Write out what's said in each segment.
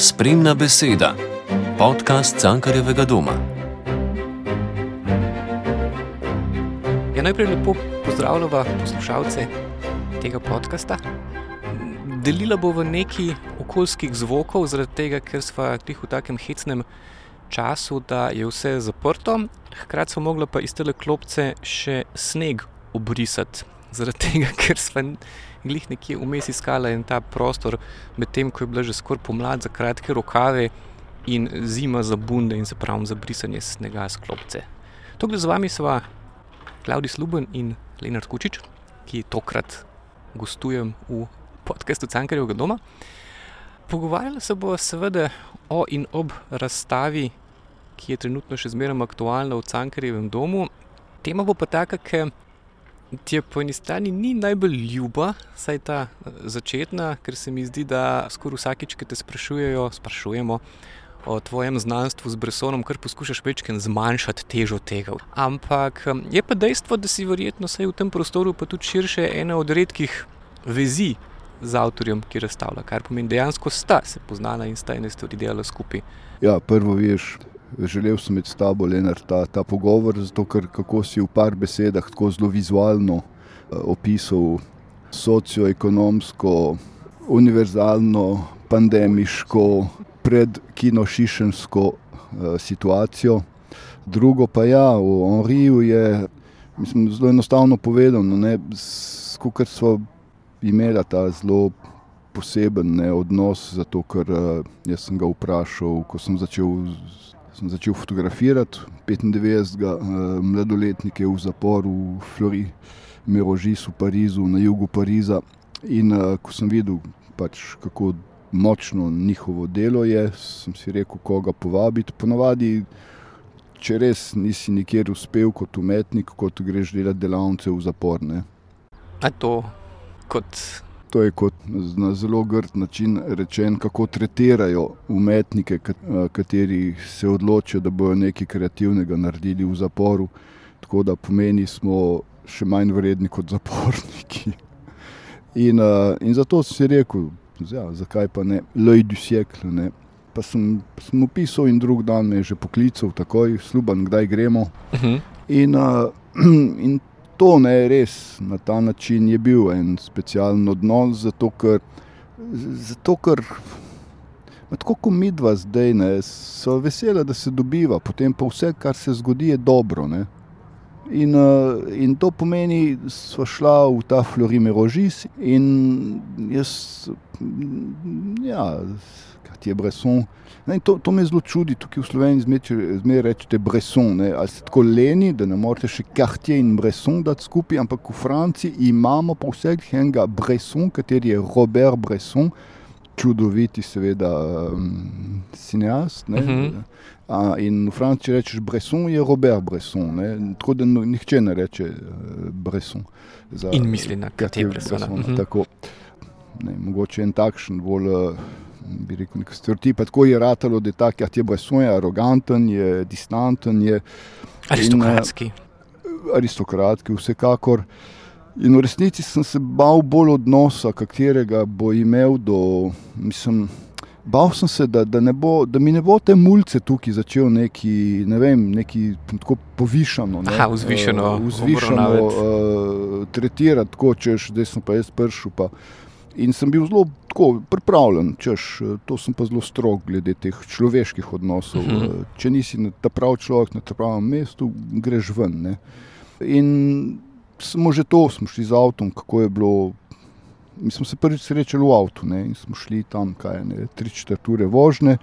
Spremna beseda, podcast Cankarjevega doma. Ja, najprej lepo pozdravljamo poslušalce tega podcasta. Delila bo v neki okoljskih zvokov, zaradi tega, ker smo v takem hecnem času, da je vse zaprto. Hkrati smo mogli pa iz tele klopce še sneg obrisati, zaradi tega, ker smo glih nekje vmes iskala in ta prostor, medtem ko je bila že skoraj pomlad za kratke rokave in zima za bunde in se pravi za brisanje snega s klopce. Tukaj z vami sva Klaudij Sluben in Leonard Kučič, ki tokrat gostujem v podkastu Cankarjevega doma. Pogovarjala se bo seveda o in ob razstavi, ki je trenutno še zmeraj aktualna v Cankarjevem domu. Tema bo pa taka, ker ti je po eni strani ni najbolj ljuba, saj ta eh, začetna, ker se mi zdi, da skoraj vsakič, ki te sprašujejo, sprašujemo o tvojem znanstvu z Bresonom, kar poskušaš večkrat zmanjšati težo tega. Ampak je pa dejstvo, da si verjetno v tem prostoru, pa tudi širše, ena od redkih vezi z avtorjem, ki razstavlja, kar pomeni, dejansko sta se poznala in sta ene stvari delala skupaj. Ja, prvo veš, želel sem med tabo Leonard, ta, ta pogovor, zato ker kako si v par besedah tako zelo vizualno uh, opisal socioekonomsko, univerzalno, pandemiško, predkinošišensko uh, situacijo. Drugo pa ja, v Henriju je mislim, zelo enostavno povedano, kot smo imeli ta zelo poseben ne, odnos, zato ker uh, sem ga vprašal, ko sem začel sem začel fotografirati 95. Uh, mladoletnike v zaporu v Flori, Merožis v Parizu, na jugu Pariza. In uh, ko sem videl, pač, kako močno njihovo delo je, sem si rekel, koga povabiti. Ponavadi, če res nisi nikjer uspel kot umetnik, kot greš delati delavnice v zaporne. Kot To je kot na zelo grd način rečen, kako tretirajo umetnike, kateri se odločijo, da bodo nekaj kreativnega naredili v zaporu. Tako da pomeni, smo še manj vredni kot zaporniki. In, in zato sem si rekel, ja, zakaj pa ne, lej du sjekl. Pa sem, sem opisal in drug dan me je že poklical, takoj, sluban, kdaj gremo. Uh mhm. -huh. in, in to ne res na ta način je bil en specialen odnos, zato ker, zato ker tako kot mi dva zdaj, ne, so vesela, da se dobiva, potem pa vse, kar se zgodi, je dobro. Ne. In, in to pomeni, da smo šla v ta Florime Rožis in jaz, ja, kot je Bresson. Ne, to, to me zelo čudi, tukaj v Sloveniji zmeraj rečete Bresson. Ne, ali ste tako leni, da ne morete še Cartier in Bresson dati skupaj, ampak v Franciji imamo pa vseh enega Bresson, kateri je Robert Bresson, čudoviti, seveda, um, cineast. Ne, uh mhm. -huh. A, in v Franciji rečeš Bresson, je Robert Bresson. Ne, tako da no, nihče ne reče uh, Bresson. Za, in misli na Cartier Bresson. Uh mhm. -huh. Mogoče en takšen bolj. Uh, bi rekel, nek stereotip. Tako je ratalo, da je tak, ja, je Bresson, je aroganten, je distanten, je aristokratski. In, aristokratski, vsekakor. In v resnici sem se bal bolj odnosa, katerega bo imel do. Mislim, Bal sem se, da, da, bo, da mi ne bo te mulce tukaj začel neki, ne vem, neki tako povišano. Ne, Aha, vzvišeno. Uh, vzvišeno uh, tretirati, tako češ, da sem pa jaz pršil. Pa, In sem bil zelo tako, pripravljen, češ, to sem pa zelo strog glede teh človeških odnosov. Uh mhm. -huh. Če nisi ta pravi človek na pravem mestu, greš ven. Ne. In smo že to, smo šli z avtom, kako je bilo. Mi smo se prvič srečali v avtu ne, in smo šli tam, kaj tri četrt ure vožnje.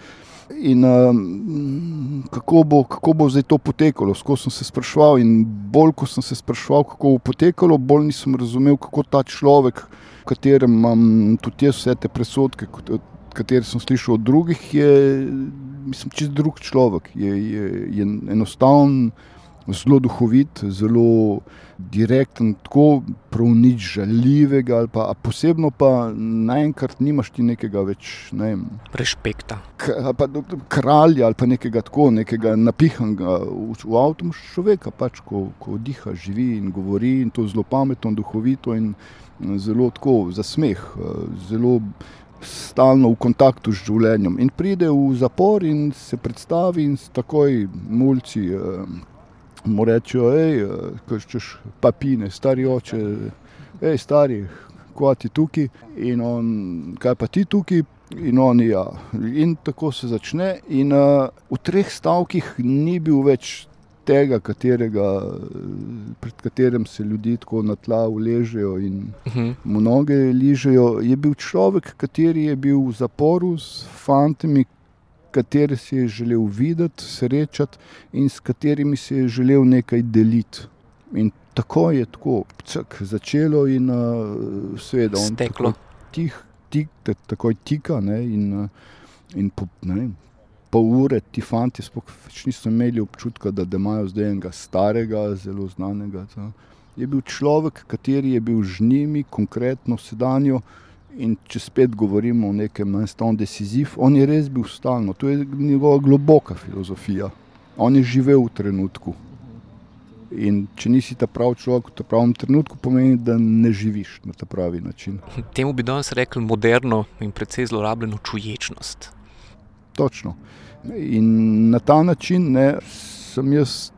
In um, kako, bo, kako bo zdaj to potekalo, skozi sem se sprašval. In bolj, ko sem se sprašval, kako bo potekalo, bolj nisem razumel, kako ta človek katerem imam tudi jaz vse te presodke, katere sem slišal od drugih, je mislim, čist drug človek. Je, je, je enostaven, zelo duhovit, zelo direkten, tako prav nič žaljivega. Pa, posebno pa naenkrat nimaš ti nekega več ne vem, rešpekta. Kralja ali pa nekega tako, nekega napihnega v, v avtu človeka, pač, ko, ko diha, živi in govori in to zelo pametno, duhovito. In, Zelo tako za smeh, zelo stalno v kontaktu z življenjem. In pride v zapor in se predstavi, in takoj mulci uh, mu rečejo: hej, uh, češ papine, stari oče, hej, stari, kva ti tukaj in on, kaj pa ti tukaj. In, on, ja. in tako se začne. In, uh, v treh stavkih ni bil več tega, katerega, pred katerim se ljudje tako na tla uležejo in uh -huh. mu noge ližejo, je bil človek, kateri je bil v zaporu s fantami, kateri si je želel videti, srečati in s katerimi si je želel nekaj deliti. In tako je tako cak, začelo in uh, seveda on Steklo. tako tih, tik, takoj tika ne, in, uh, in po, ne vem, pol ure ti fanti sploh niso imeli občutka, da, da imajo zdaj enega starega, zelo znanega. Ta. Je bil človek, kateri je bil z njimi, konkretno sedanjo. In če spet govorimo o nekem enostavnem decisivu, on je res bil stalno, to je njegova globoka filozofija. On je živel v trenutku. In če nisi ta pravi človek v pravem trenutku, pomeni, da ne živiš na ta pravi način. Temu bi danes rekli moderno in precej zlorabljeno čuječnost. Točno. In na ta način ne, sem jaz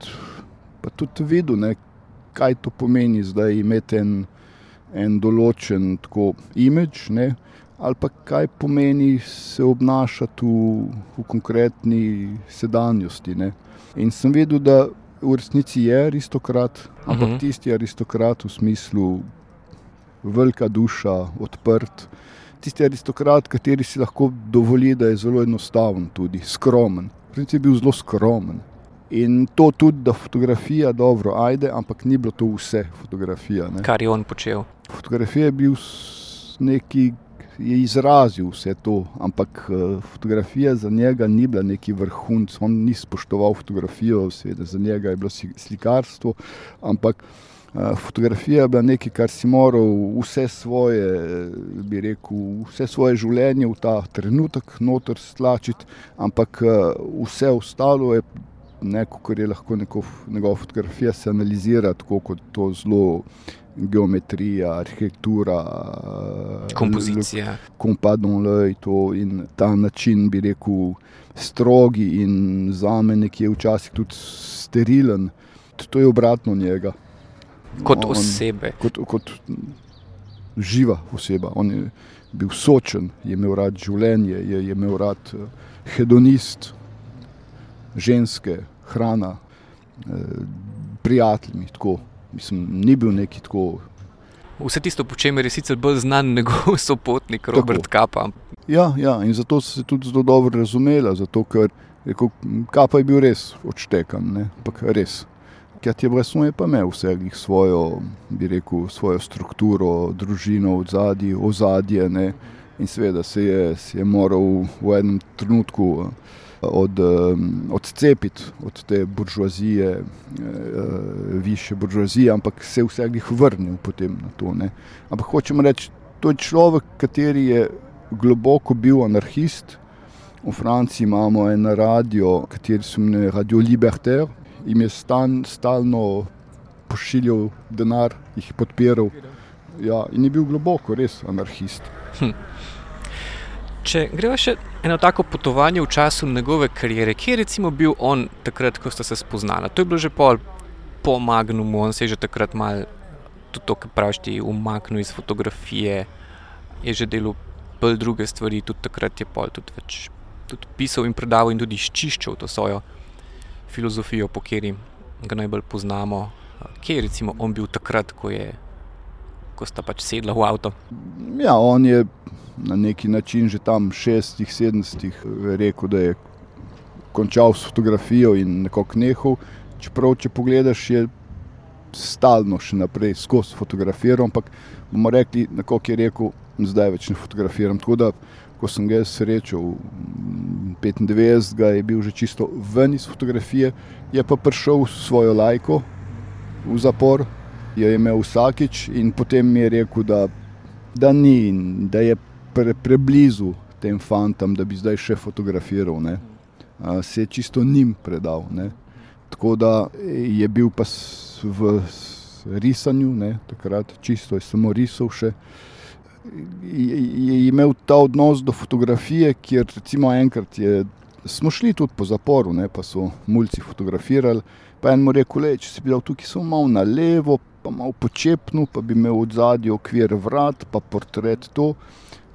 pa tudi videl, ne, kaj to pomeni zdaj imeti en, en določen tako imidž, ne, ali pa kaj pomeni se obnašati v, v konkretni sedanjosti. Ne. In sem videl, da v resnici je aristokrat, ampak uh -huh. tisti aristokrat v smislu velika duša, odprt tisti aristokrat, kateri si lahko dovoli, da je zelo enostaven, tudi skromen. Princ je bil zelo skromen. In to tudi, da fotografija dobro ajde, ampak ni bilo to vse fotografija. Ne. Kar je on počel. Fotografija je bil neki. Je izrazil vse to, ampak fotografija za njega ni bila neki vrhunc, on ni spoštoval fotografijo, seveda za njega je bilo slikarstvo, ampak Fotografija je bila nekaj, kar si moral vse svoje, bi rekel, vse svoje življenje v ta trenutek noter stlačiti, ampak vse ostalo je neko, kar je lahko neko, njegova fotografija se analizira, tako kot to zelo. Geometrija, arhitektura, kompozicija. Kompadon le in ta način, bi rekel, strogi in za me nekje včasih tudi sterilen. To je obratno njega. Kot on, osebe. Kot, kot živa oseba. On je bil sočen, je imel rad življenje, je, je imel rad hedonist, ženske, hrana, eh, prijatelji. Tako. Mislim, ni bil neki tako. Vse tisto, po čemer je sicer bolj znan njegov sopotnik, Robert tako. Kapa. Ja, ja, in zato se tudi zelo dobro razumela, zato ker rekel, Kapa je bil res odštekan, ampak res. Katja Bresson je pa imel vse svojo, bi rekel, svojo strukturo, družino v zadnji, ozadje. Ne? In seveda se je, se je moral v enem trenutku od, odcepiti od te buržoazije, eh, više buržoazije, ampak se je vseh vrnil potem na to. Ne? Ampak hočem reči, to je človek, kateri je globoko bil anarhist. V Franciji imamo en radio, kateri se imenuje Radio Libertaire jim je stan, stalno pošiljal denar, jih podpiral. Ja, in je bil globoko, res anarhist. Hm. Če gremo še eno tako potovanje v času njegove kariere, kje je recimo bil on takrat, ko ste se spoznali? To je bilo že pol po Magnumu, on se je že takrat mal, tudi to, kar praviš, umaknil iz fotografije, je že delal bolj druge stvari, tudi takrat je pol tudi več tudi pisal in predaval in tudi izčiščal to svojo filozofijo, po kateri ga najbolj poznamo. Kje je recimo on bil takrat, ko, je, ko sta pač sedla v avto? Ja, on je na neki način že tam v 60-ih, 70-ih rekel, da je končal s fotografijo in nekako nehal. Čeprav, če pogledaš, je stalno še naprej skozi fotografiral, ampak bomo rekli, nekako je rekel, zdaj več ne fotografiram. Tako da ko sem ga srečal, 95, je bil že čisto ven iz fotografije, je pa prišel s svojo lajko v zapor, jo je imel vsakič in potem mi je rekel, da, da ni, da je pre, preblizu tem fantom, da bi zdaj še fotografiral. Ne. Se je čisto njim predal. Ne. Tako da je bil pa v risanju, ne, takrat čisto je samo risal še je, je imel ta odnos do fotografije, kjer recimo enkrat je, smo šli tudi po zaporu, ne, pa so mulci fotografirali. Pa en mu rekel, le, če si bil tukaj samo malo na levo, pa malo počepnu, pa bi imel od zadnji okvir vrat, pa portret to.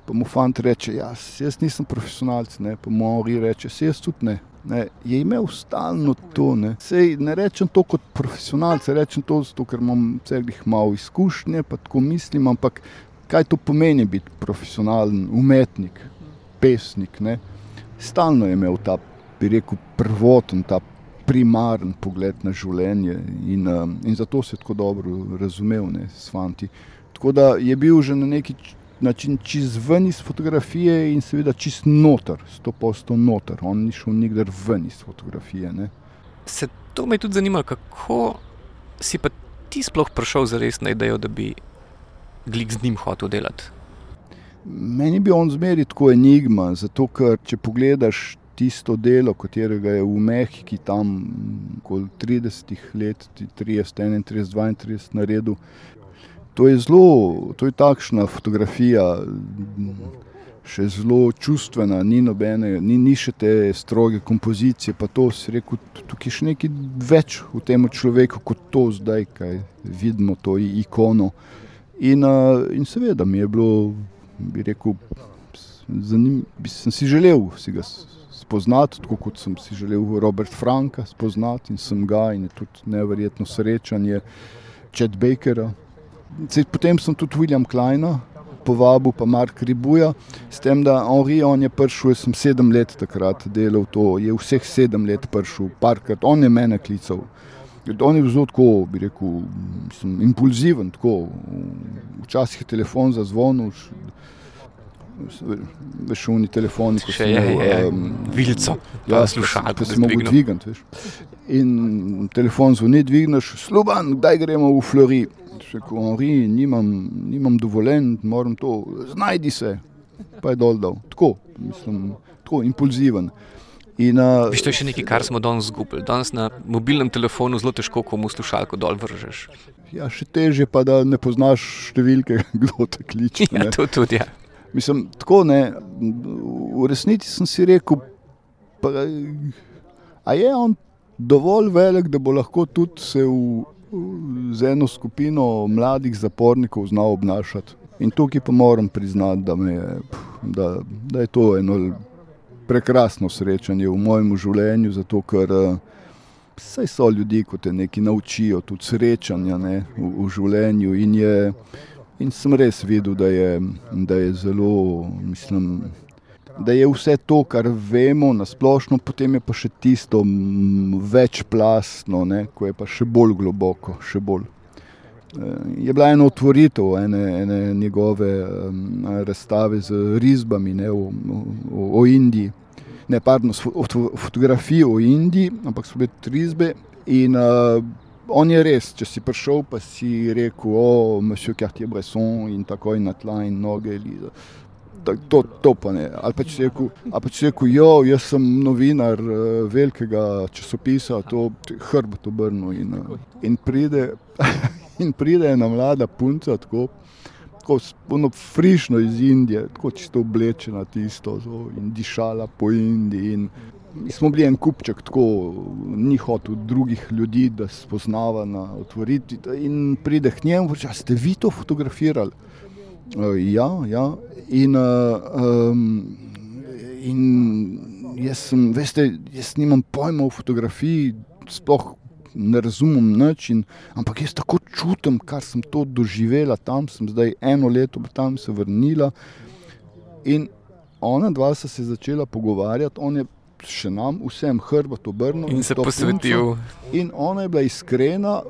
Pa mu fant reče, ja, jaz nisem profesionalc, ne, pa mu ori reče, se jaz tudi ne. Ne, je imel stalno to. Ne. Sej, ne rečem to kot profesionalce, rečem to zato, ker imam celih malo izkušnje, pa tako mislim, ampak kaj to pomeni biti profesionalen umetnik, pesnik. Ne. Stalno je imel ta, bi rekel, prvoten, ta primaren pogled na življenje in, um, in zato se je tako dobro razumel ne, s fanti. Tako da je bil že na neki način čist ven iz fotografije in seveda čist noter, sto posto noter. On ni šel nikdar ven iz fotografije. Ne. Se to me tudi zanima, kako si pa ti sploh prišel za res na idejo, da bi glik z njim hotel delati? Meni bi on zmeri tako enigma, zato ker če pogledaš tisto delo, katerega je v Mehiki tam okoli 30 let, 30, 31, 32 naredil, to je zelo, to je takšna fotografija, še zelo čustvena, ni nobene, ni, ni še te stroge kompozicije, pa to si rekel, tukaj je še nekaj več v tem človeku, kot to zdaj, kaj vidimo, to ikono. In, in seveda mi je bilo, bi rekel, zanim, bi sem si želel si ga spoznati, tako kot sem si želel Robert Franka spoznati in sem ga in je tudi neverjetno srečanje Chet Bakera. Potem sem tudi William Kleina povabil, pa Mark Ribuja, s tem, da Henri, on je prišel, jaz sem sedem let takrat delal to, je vseh sedem let prišel, parkrat, on je mene klical. On je zelo tako, bi rekel, mislim, impulziven, tako. Včasih je telefon zazvonil, veš, šumni telefoni, ko se je vilco, ja, slušal, da se lahko dvigneš. In telefon zvoni, dvigneš, sluban, kdaj gremo v Flori. Rekel, Henri, nimam, nimam dovoljen, moram to, znajdi se, pa je dol dol. Tako, mislim, tako impulziven. In, uh, Viš, to je še nekaj, kar smo danes izgubili. Danes na mobilnem telefonu zelo težko komu slušalko dol vržeš. Ja, še teže pa, da ne poznaš številke, kdo te kliče. Ja, to tudi. Ja. Mislim, tako ne. V resnici sem si rekel, da je on dovolj velik, da bo lahko tudi se v, z eno skupino mladih zapornikov znal obnašati. In tukaj pa moram priznati, da, je, da, da je to eno prekrasno srečanje v mojem življenju, zato ker vse so ljudi, ko te nekaj naučijo, tudi srečanja ne, v, v življenju. In, je, in sem res videl, da je, da je zelo, mislim. Da je vse to, kar vemo, na splošno, potem je pa še tisto večplastno, ne, ko je pa še bolj globoko. Še bolj. Je bila ena otvoritev ene, ene njegove razstave z risbami ne, o, o, o Indiji, ne pardon, fotografije o Indiji, ampak so bile risbe. In uh, on je res, če si prišel, pa si rekel, o, monsieur Cartier Bresson in tako in na tla in noge. Eliza. To, to pa ne. Ali pa če si rekel, če si rekel jo, jaz sem novinar uh, velikega časopisa, to hrbet obrnil in, uh, in pride. in pride ena mlada punca, tako, tako spolno frišno iz Indije, tako čisto oblečena tisto zo, in dišala po Indiji. In mi smo bili en kupček, tako ni hotel drugih ljudi, da se spoznava na otvoriti. In pride k njemu, reče, ste vi to fotografirali? Uh, ja, ja. In, uh, um, in jaz sem, veste, jaz nimam pojma o fotografiji, sploh ne razumem nič, in, ampak jaz tako čutim, kar sem to doživela tam, sem zdaj eno leto tam se vrnila. In ona dva sta se začela pogovarjati, on je še nam, vsem hrbtom obrnil in se posvetil. In ona je bila iskrena.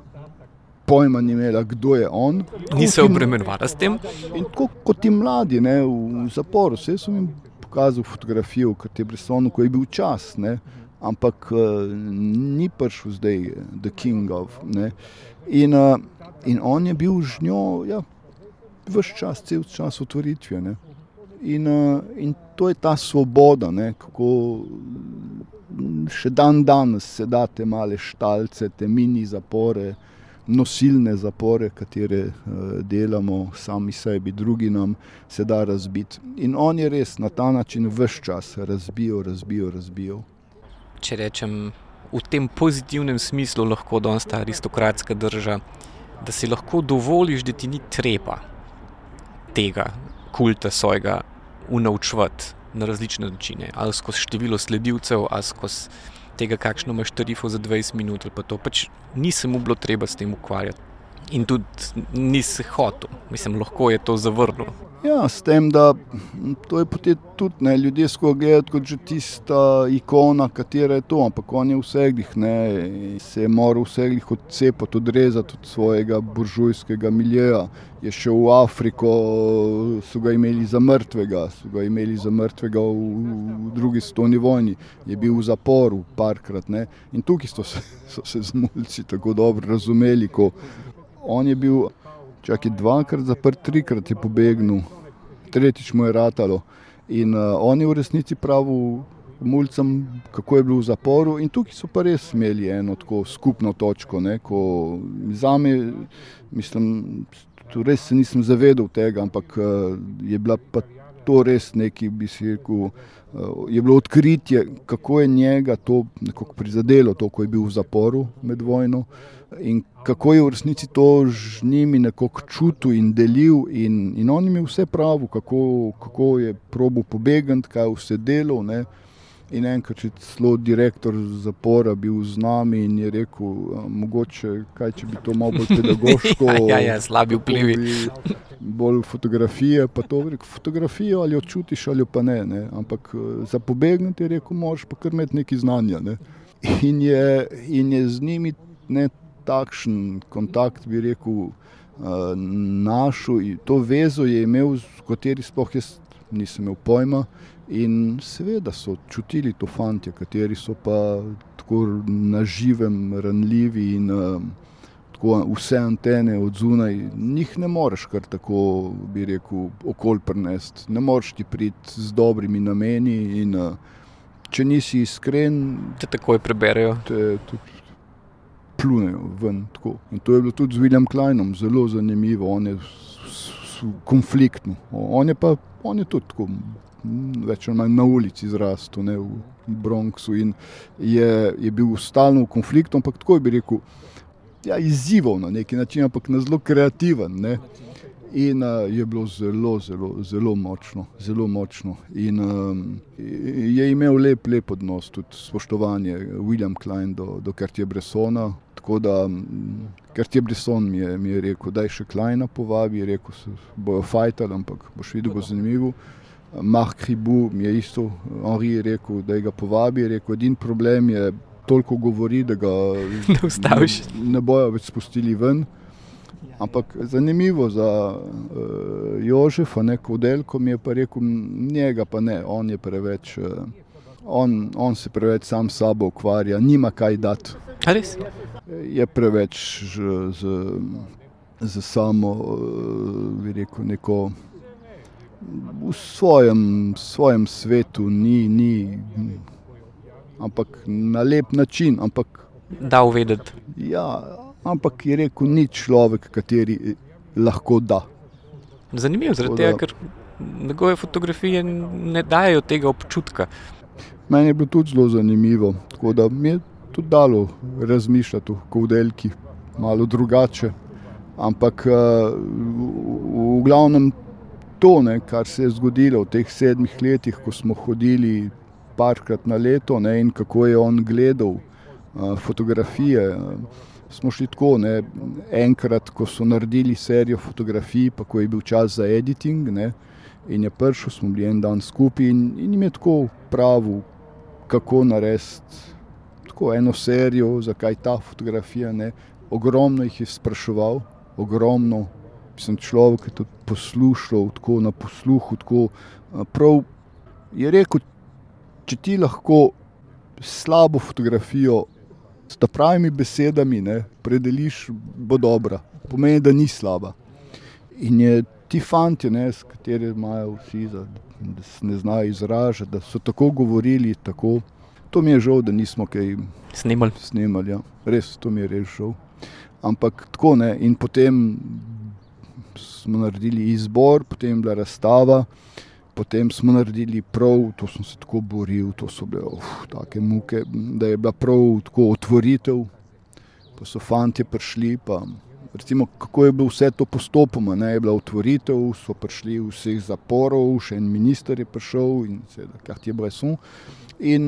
Pojma ni imela, kdo je on. Ni se obremenjevala s tem. In tako kot ti mladi ne, v zaporu, vse sem jim pokazal fotografijo, kot je Bresonu, ko je bil čas. Ne ampak uh, ni prišel zdaj, The King of. In, uh, in on je bil z njo ja, vse čas, cel čas otvoritve. In, uh, in to je ta svoboda, ne? kako še dan danes se da te male štalce, te mini zapore, nosilne zapore, katere uh, delamo sami sebi, drugi nam se da razbiti. In on je res na ta način vse čas razbijal, razbijal, razbijal. Če rečem v tem pozitivnem smislu, lahko danes ta aristokratska država, da si lahko dovoliš, da ti ni treba tega kulta svojega unaučvati na različne načine, ali skozi število sledilcev, ali skozi tega, kakšno imaš tarifo za 20 minut. Pač nisem mu bilo treba s tem ukvarjati. In tudi nisem hotel, mislim, lahko je to zavrnil. Ja, s tem, da to je potem tudi ne, ljudje skozi gledati kot že tista ikona, katera je to, ampak on je vseh, ne, se je moral vseh odcepati, odrezati od svojega buržujskega miljeja. Je šel v Afriko, so ga imeli za mrtvega, so ga imeli za mrtvega v, v drugi svetovni vojni, je bil v zaporu parkrat. Ne. In tukaj so se, so se zmulci tako dobro razumeli, ko on je bil. Čak dvakrat zaprt, trikrat je pobegnil, tretjič mu je ratalo. In uh, on je v resnici pravil mulcem, kako je bil v zaporu. In tukaj so pa res imeli eno tako skupno točko. Ne, za me, mislim, res se nisem zavedal tega, ampak uh, je bila pa to res neki, bi si rekel. Je bilo odkritje, kako je njega to prizadelo, to, ko je bil v zaporu med vojno, in kako je v resnici to z njimi nekako čutil in delil. In, in on jim je vse pravil, kako, kako je probo pobegati, kaj vse delal. Ne. In enkrat je celo direktor zapora bil z nami in je rekel, mogoče kaj, če bi to malo bolj pedagoško. ja, ja, slabi vplivi. Bolj fotografije, pa to rekel, fotografijo ali jo čutiš ali pa ne, ne. Ampak za pobegniti je rekel, moraš pa kar imeti neki znanja. Ne. In, je, in je z njimi ne, takšen kontakt, bi rekel, uh, našel to vezo je imel, s kateri sploh jaz nisem imel pojma. In seveda so čutili to fanti, kateri so pa tako na živem, ranljivi in uh, tako vse antene od zunaj. Njih ne moreš kar tako, bi rekel, okol prenesti. Ne moreš ti priti z dobrimi nameni in uh, če nisi iskren, te takoj preberejo. Te tudi plunejo ven. Tako. In to je bilo tudi z William Kleinom zelo zanimivo, on je konfliktno. On je pa on je tudi tako, več ali manj na ulici zrastel, ne, v Bronxu in je, je bil stalno v konfliktu, ampak tako bi rekel, ja, izzival na neki način, ampak na zelo kreativen. Ne. In uh, je bilo zelo, zelo, zelo močno. Zelo močno. In um, je imel lep, lep odnos, tudi spoštovanje William Klein do, do Kartija Bressona, Tako da, ker ti je Brisson mi je, mi je rekel, da je še Kleina povabi, rekel, se bojo fajtali, ampak boš videl, bo zanimivo. Mark Ribu mi je isto, Henri je rekel, da ga povabi, rekel, edin problem je, toliko govori, da ga ne, ne bojo več spustili ven. Ampak zanimivo za uh, Jožefa, neko delko mi je pa rekel, njega pa ne, on je preveč, uh, on, on se preveč sam s sabo ukvarja, nima kaj dati. Res? Je preveč z, z samo, bi rekel, neko v svojem, svojem svetu, ni, ni, ampak na lep način. Ampak, da, uvedeti. Ja, ampak je rekel, ni človek, kateri lahko da. Zanimivo, zaradi tega, ker njegove fotografije ne dajo tega občutka. Meni je bilo tudi zelo zanimivo. Tako da mi je tudi dalo razmišljati o kodelki, malo drugače. Ampak uh, v, glavnem to, ne, kar se je zgodilo v teh sedmih letih, ko smo hodili parkrat na leto ne, in kako je on gledal uh, fotografije. Uh, smo šli tako, ne, enkrat, ko so naredili serijo fotografij, pa ko je bil čas za editing. Ne, In je prišel, smo bili en dan skupaj, in, in jim je tako pravil, kako narediti tako eno serijo, zakaj ta fotografija. Ne? Ogromno jih je spraševal, ogromno. Sem človek, ki je to poslušal, tako na posluhu. Tako, prav je rekel, če ti lahko slabo fotografijo s pravimi besedami ne, predeliš, bo dobra. Pomeni, da ni slaba. In je ti fanti, ne, s katerimi imajo vsi, da, da se ne znajo izražati, da so tako govorili, tako. To mi je žal, da nismo kaj snimali. snimali ja. Res, to mi je res žal. Ampak tako ne. In potem smo naredili izbor, potem je bila razstava, potem smo naredili prav, to sem se tako boril, to so bile uf, take muke, da je bila prav tako otvoritev, pa so fanti prišli. Pa, recimo, kako je bilo vse to postopoma, ne? je bila otvoritev, so prišli vseh zaporov, še en minister je prišel in seveda, kar ti je brezum. In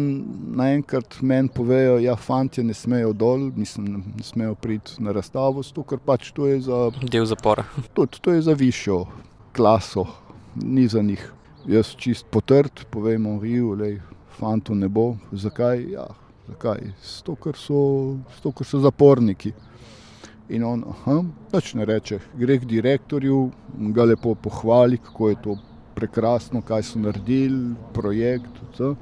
naenkrat meni povejo, da ja, fanti ne smejo dol, mislim, ne smejo priti na razstavo, zato ker pač to je za. Del zapora. Tudi to je za višjo klaso, ni za njih. Jaz čist potrd, povemo, da je fantu ne bo. Zakaj? Ja, zakaj? Zato, ker so, zato, ker so zaporniki. In on, aha, nič ne reče, gre k direktorju, ga lepo pohvali, kako je to prekrasno, kaj so naredili, projekt. To.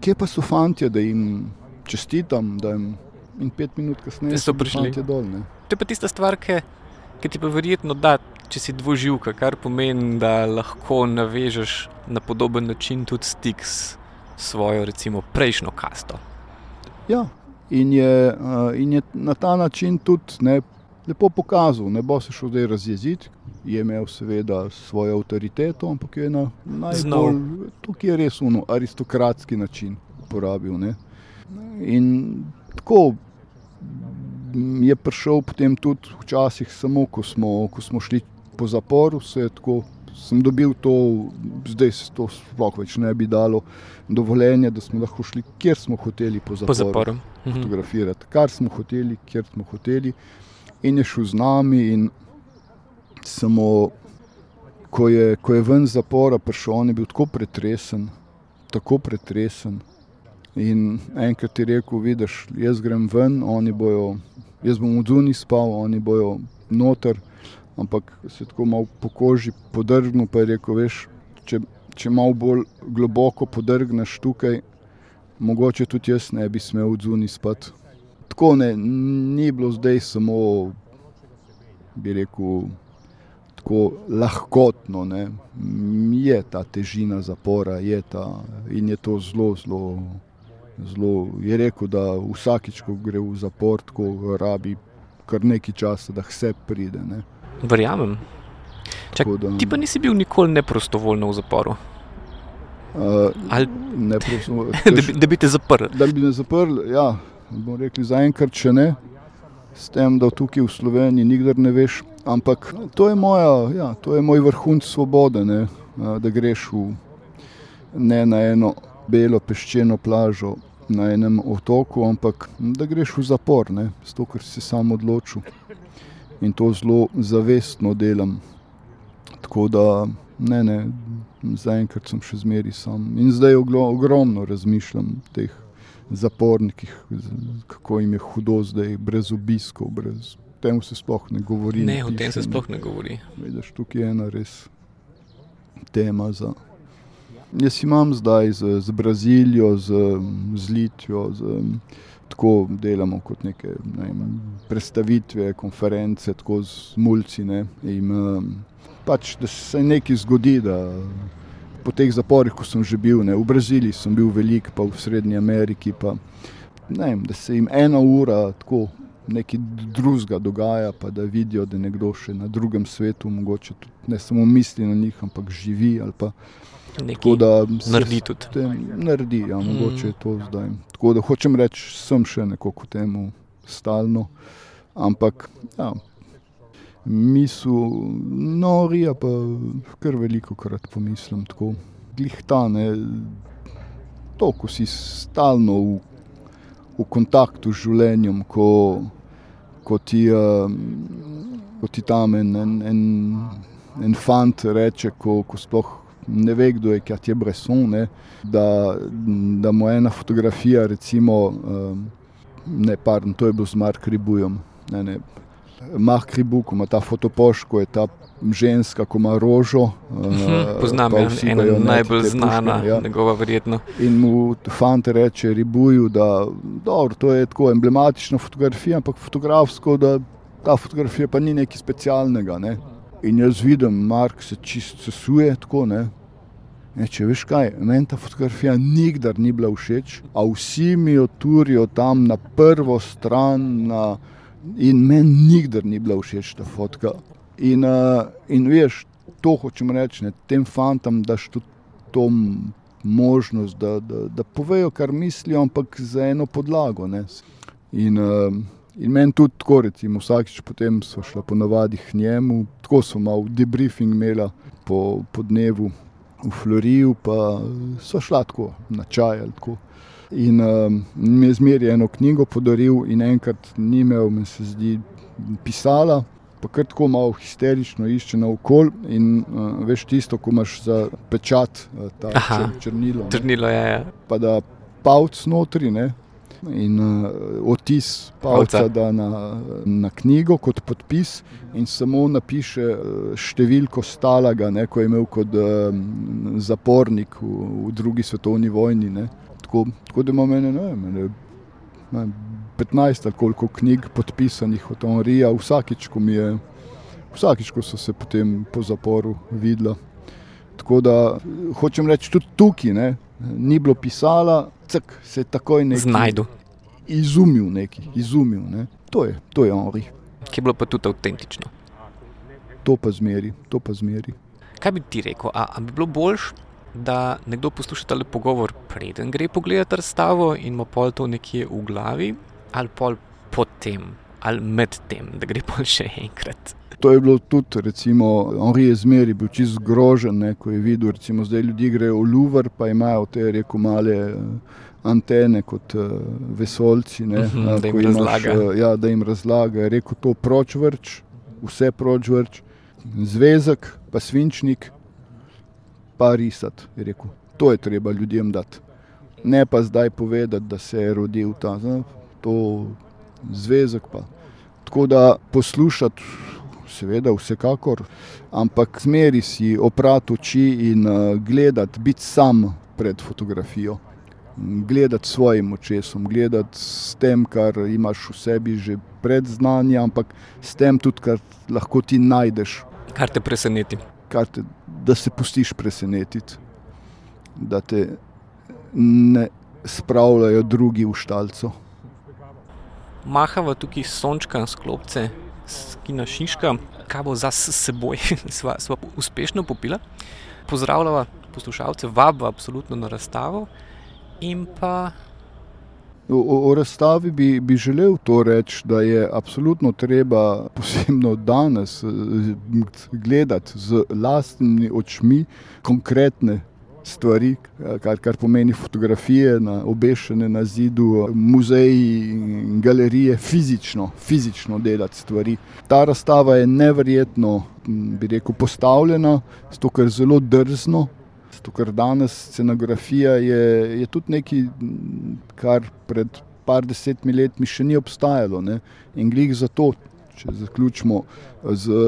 Kje pa so fanti, da jim čestitam, da jim in pet minut kasneje so prišli dol. Ne? To je pa tista stvar, ki, ki ti pa verjetno da, če si dvoživka, kar pomeni, da lahko navežeš na podoben način tudi stik s svojo, recimo, prejšnjo kasto. Ja, in je, in je na ta način tudi ne, lepo pokazal, ne bo se šel zdaj razjeziti. Je imel seveda svojo avtoriteto, ampak je na najbolj, tukaj je res uno, aristokratski način uporabil. Ne. In tako je prišel potem tudi včasih, samo ko smo, ko smo šli po zaporu, se je tako. Sem dobil to, zdaj se to sploh več ne bi dalo dovoljenje, da smo lahko šli, kjer smo hoteli po zaporu. Po zaporu. Mhm. Fotografirati, kar smo hoteli, kjer smo hoteli. In je šel z nami, in samo ko je, ko je ven zapora prišel, on je bil tako pretresen, tako pretresen. In enkrat je rekel: Vidiš, jaz grem ven, oni bojo, jaz bom v Duni spal, oni bojo noter. Ampak se tako malo po koži podrgnil, pa je rekel: Veš, če, če malo bolj globoko podrgneš tukaj, mogoče tudi jaz ne bi smel v Duni spati. Tako ne, ni bilo zdaj samo, bi rekel tako lahkotno. Ne. Je ta težina zapora, je ta, in je to zelo, zelo. Zelo je rekel, da vsakič, ko gre v zapor, tako rabi kar nekaj časa, da vse pride. Ne. Verjamem. Čak, da, ti pa nisi bil nikoli neprostovoljno v zaporu. Uh, Ali, neprostovoljno. da, bi, da bi te zaprli. Da bi me zaprli, ja, bomo rekli zaenkrat, če ne, s tem, da tukaj v Sloveniji nikdar ne veš, Ampak to je, moja, ja, to je moj vrhunc svobode, ne, da greš v, ne na eno belo peščeno plažo na enem otoku, ampak da greš v zapor, ne, zato ker si sam odločil. In to zelo zavestno delam. Tako da ne, ne, zaenkrat sem še zmeri sam. In zdaj ogromno razmišljam o teh zapornikih, kako jim je hudo zdaj, brez obiskov, brez tem se sploh ne govori. Ne, o tem se sploh ne govori. Vidiš, tukaj je ena res tema. Za... Jaz imam zdaj z, z Brazilijo, z, z Litvijo, z, tako delamo kot neke ne, predstavitve, konference, tako z mulci. Ne, in, pač, da se nekaj zgodi. Po teh zaporih, ko sem že bil, ne, v Braziliji sem bil velik, pa v Srednji Ameriki, pa, ne, da se jim ena ura tako nekaj drugega dogaja, pa da vidijo, da je nekdo še na drugem svetu, mogoče tudi ne samo misli na njih, ampak živi. Tako da se naredi tudi. Tem, naredi, ja, mogoče mm. je to zdaj. Tako da hočem reči, sem še nekako temu stalno, ampak ja, misel, nori, pa kar veliko krat pomislim tako. Glihtane, to, ko si stalno v, v kontaktu z življenjem, ko, ko ti, uh, ko ti tam en, en, en, en fant reče, ko, ko sploh ne ve, kdo je, kaj je Bresson, ne, da, da mu ena fotografija, recimo, uh, ne, pardon, to je bil z Mark Ribujem. Ne, ne, Mark Ribu, ko ima ta fotopoš, ko je ta ženska, ko ima rožo. Uh, Poznam jo, ena najbolj znana, ja. njegova verjetno. In mu fante reče Ribuju, da dobro, to je tako emblematična fotografija, ampak fotografsko, da ta fotografija pa ni nekaj specialnega. Ne. In jaz vidim, Mark se čisto sesuje tako. Ne. Ne, če veš kaj, meni ta fotografija nikdar ni bila všeč, a vsi mi jo turijo tam na prvo stran, na, In meni nikdar ni bila všeč ta fotka. In, uh, in veš, to hočem reči, ne, tem fantom daš tudi to možnost, da, da, da povejo, kar mislijo, ampak za eno podlago. Ne. In, uh, in meni tudi tako, recimo, vsakič potem so šla po navadi k njemu, tako so malo debriefing imela po, po dnevu v Floriju, pa so šla tako na čaj ali tako. In um, mi je zmeraj eno knjigo podaril, in enkrat ni imel, mi se zdi, pisala, pa kar tako malo histerično išče na okolje. In uh, veš tisto, ko imaš za pečat, uh, ta Aha, čr, črnilo. ne. Trnilo je. ja. Pa da pavc notri. Ne? In uh, otis Pavca. pavca da na, na knjigo kot podpis, in samo napiše uh, številko Stalaga, ne, ko je imel kot um, zapornik v, v drugi svetovni vojni. Ne. Tako, tako da ima mene, ne vem, ne, vem, 15 ali koliko knjig podpisanih od Henrija, vsakič, ko mi je, vsakič, ko so se potem po zaporu videla. Tako da hočem reči, tudi tukaj ne, ni bilo pisala, cek, se je takoj nekaj Znajdu, izumil, neki, izumil ne. To je, to je Henri, ki je bilo pa tudi avtentično. to pa zmeri, to pa zmeri. Kaj bi ti rekel? A, a bi bilo boljš, da nekdo posluša tale pogovor, preden gre pogledat razstavo in ima pol to nekje v glavi, ali pol potem, ali med tem, da gre pol še enkrat. To je bilo tudi, recimo, Henri je zmeri bil čist zgrožen, ne, ko je videl, recimo, zdaj ljudi grejo v Louvre, pa imajo te, rekel, male eh, antene kot uh, vesolci, ne, Mhm, a, da jim imaš, razlaga. eh, Ja, da jim razlaga, je rekel to pročvrč, vse pročvrč, zvezek, pa svinčnik, pa risati, je rekel. To je treba ljudem dati. Ne pa zdaj povedati, da se je rodil ta, zna, to zvezek pa. Tako da poslušati, seveda, vsekakor, ampak zmeri si oprati oči in uh, gledati, biti sam pred fotografijo. Gledati svojim očesom, gledati s tem, kar imaš v sebi že pred znanjem, ampak s tem tudi, kar lahko ti najdeš, Kar te preseneti. kar te, da se pustiš presenetiti, da te ne spravljajo drugi v štalco. Mahava tukaj sončka, sklopce, skina šiška, kaj bo za seboj, sva, sva uspešno popila. Pozdravljava poslušalce, vabva absolutno na razstavo pa O, o, o razstavi bi, bi želel to reči, da je absolutno treba, posebno danes, eh, gledati z lastnimi očmi konkretne stvari, kar, kar pomeni fotografije, na, obešene na zidu, muzeji in galerije, fizično, fizično delati stvari. Ta razstava je neverjetno, bi rekel, postavljena, zato ker je zelo drzno. Zato, ker danes scenografija je, je tudi nekaj, kar pred par desetimi letmi še ni obstajalo. Ne? In glih zato, če zaključimo z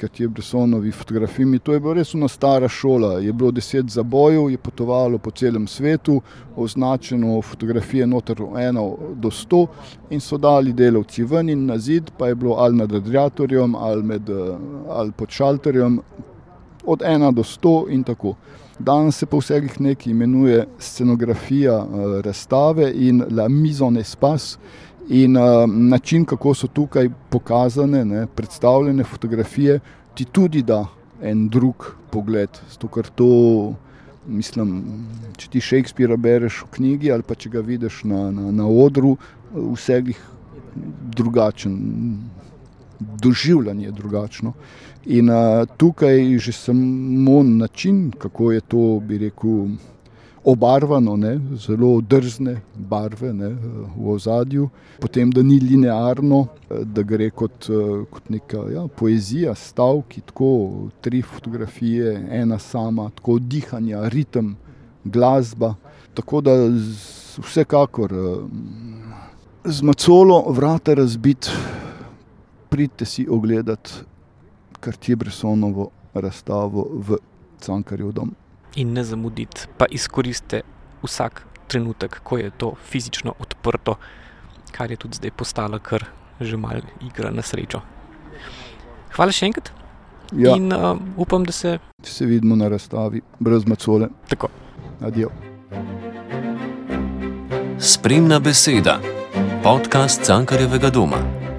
Katje-Bressonovi fotografijami, to je bila res ena stara šola. Je bilo deset zabojev, je potovalo po celem svetu, označeno fotografije noter od 1 do 100 in so dali delavci ven in na zid, pa je bilo ali nad radiatorjem ali, med, eh, ali pod šalterjem, od 1 do 100 in tako. Danes se po vseh nekaj imenuje scenografija razstave in la mise en espace. In uh, način, kako so tukaj pokazane, ne, predstavljene fotografije, ti tudi da en drug pogled. Zato, ker to, mislim, če ti Shakespeara bereš v knjigi ali pa če ga vidiš na, na, na odru, vseh drugačen, doživljanje je drugačno. In uh, tukaj že samo način, kako je to, bi rekel, obarvano, ne, zelo drzne barve ne, v ozadju, potem da ni linearno, da gre kot, kot neka ja, poezija, stavki, tako tri fotografije, ena sama, tako dihanja, ritem, glasba. Tako da z, vsekakor z macolo vrata razbiti, pridite si ogledati Cartier-Bressonovo razstavo v Cankarjev dom. In ne zamuditi, pa izkoristite vsak trenutek, ko je to fizično odprto, kar je tudi zdaj postalo kar že malo igra na srečo. Hvala še enkrat Ja, in uh, upam, da se se vidimo na razstavi, brez macole. tako. Adijo. Spremna beseda, podcast Cankarjevega doma.